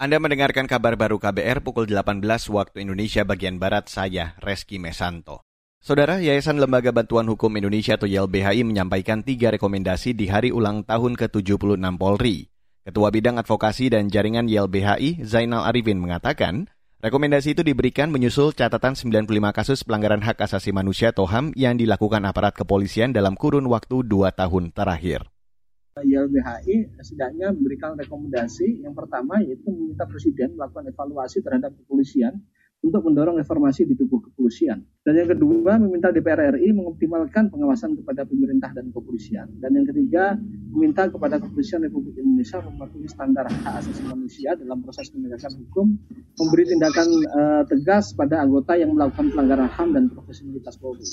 Anda mendengarkan kabar baru KBR pukul 18 waktu Indonesia bagian Barat, saya Reski Mesanto. Saudara, Yayasan Lembaga Bantuan Hukum Indonesia atau YLBHI menyampaikan tiga rekomendasi di hari ulang tahun ke-76 Polri. Ketua Bidang Advokasi dan Jaringan YLBHI, Zainal Arifin mengatakan, rekomendasi itu diberikan menyusul catatan 95 kasus pelanggaran hak asasi manusia atau HAM yang dilakukan aparat kepolisian dalam kurun waktu dua tahun terakhir. YLBHI setidaknya memberikan rekomendasi yang pertama yaitu meminta Presiden melakukan evaluasi terhadap kepolisian untuk mendorong reformasi di tubuh kepolisian. Dan yang kedua, meminta DPR RI mengoptimalkan pengawasan kepada pemerintah dan kepolisian. Dan yang ketiga, meminta kepada kepolisian Republik Indonesia mematuhi standar hak asasi manusia dalam proses penegakan hukum, memberi tindakan uh, tegas pada anggota yang melakukan pelanggaran HAM dan profesionalitas Polri.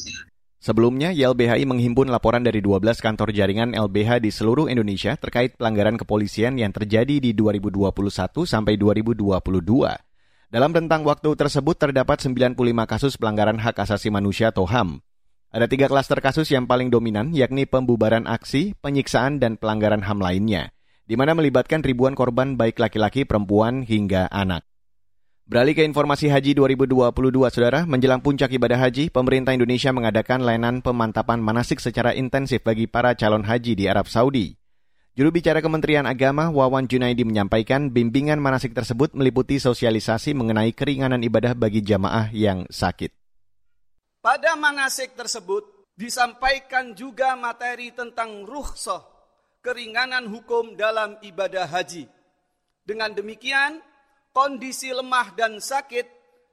Sebelumnya, YLBHI menghimpun laporan dari 12 kantor jaringan LBH di seluruh Indonesia terkait pelanggaran kepolisian yang terjadi di 2021 sampai 2022. Dalam rentang waktu tersebut terdapat 95 kasus pelanggaran hak asasi manusia atau HAM. Ada tiga klaster kasus yang paling dominan, yakni pembubaran aksi, penyiksaan, dan pelanggaran HAM lainnya, di mana melibatkan ribuan korban baik laki-laki, perempuan, hingga anak. Beralih ke informasi haji 2022, Saudara, menjelang puncak ibadah haji, pemerintah Indonesia mengadakan layanan pemantapan manasik secara intensif bagi para calon haji di Arab Saudi. Juru bicara Kementerian Agama Wawan Junaidi menyampaikan bimbingan manasik tersebut meliputi sosialisasi mengenai keringanan ibadah bagi jamaah yang sakit. Pada manasik tersebut disampaikan juga materi tentang ruhsoh, keringanan hukum dalam ibadah haji. Dengan demikian, kondisi lemah dan sakit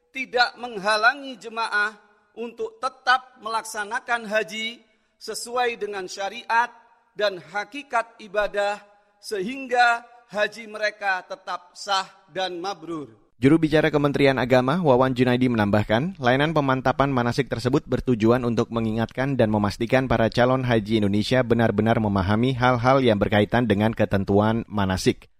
tidak menghalangi jemaah untuk tetap melaksanakan haji sesuai dengan syariat dan hakikat ibadah sehingga haji mereka tetap sah dan mabrur. Juru bicara Kementerian Agama Wawan Junaidi menambahkan, layanan pemantapan manasik tersebut bertujuan untuk mengingatkan dan memastikan para calon haji Indonesia benar-benar memahami hal-hal yang berkaitan dengan ketentuan manasik.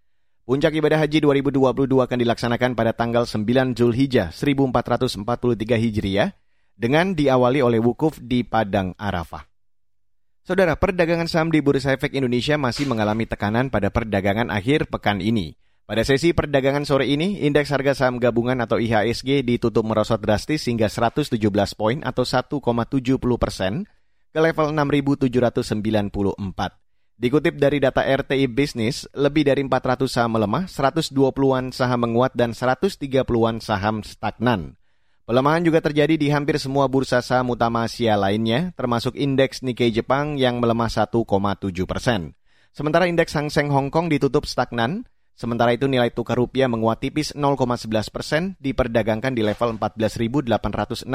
Puncak ibadah haji 2022 akan dilaksanakan pada tanggal 9 Zulhijjah 1443 Hijriah dengan diawali oleh wukuf di Padang Arafah. Saudara, perdagangan saham di Bursa Efek Indonesia masih mengalami tekanan pada perdagangan akhir pekan ini. Pada sesi perdagangan sore ini, indeks harga saham gabungan atau IHSG ditutup merosot drastis hingga 117 poin atau 1,70 persen ke level 6.794. Dikutip dari data RTI Business, lebih dari 400 saham melemah, 120-an saham menguat, dan 130-an saham stagnan. Pelemahan juga terjadi di hampir semua bursa saham utama Asia lainnya, termasuk indeks Nikkei Jepang yang melemah 1,7 persen. Sementara indeks Hang Seng Hong Kong ditutup stagnan, sementara itu nilai tukar rupiah menguat tipis 0,11 persen, diperdagangkan di level 14.862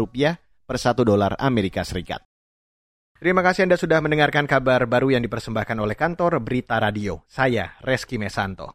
rupiah per satu dolar Amerika Serikat. Terima kasih Anda sudah mendengarkan kabar baru yang dipersembahkan oleh kantor Berita Radio. Saya Reski Mesanto.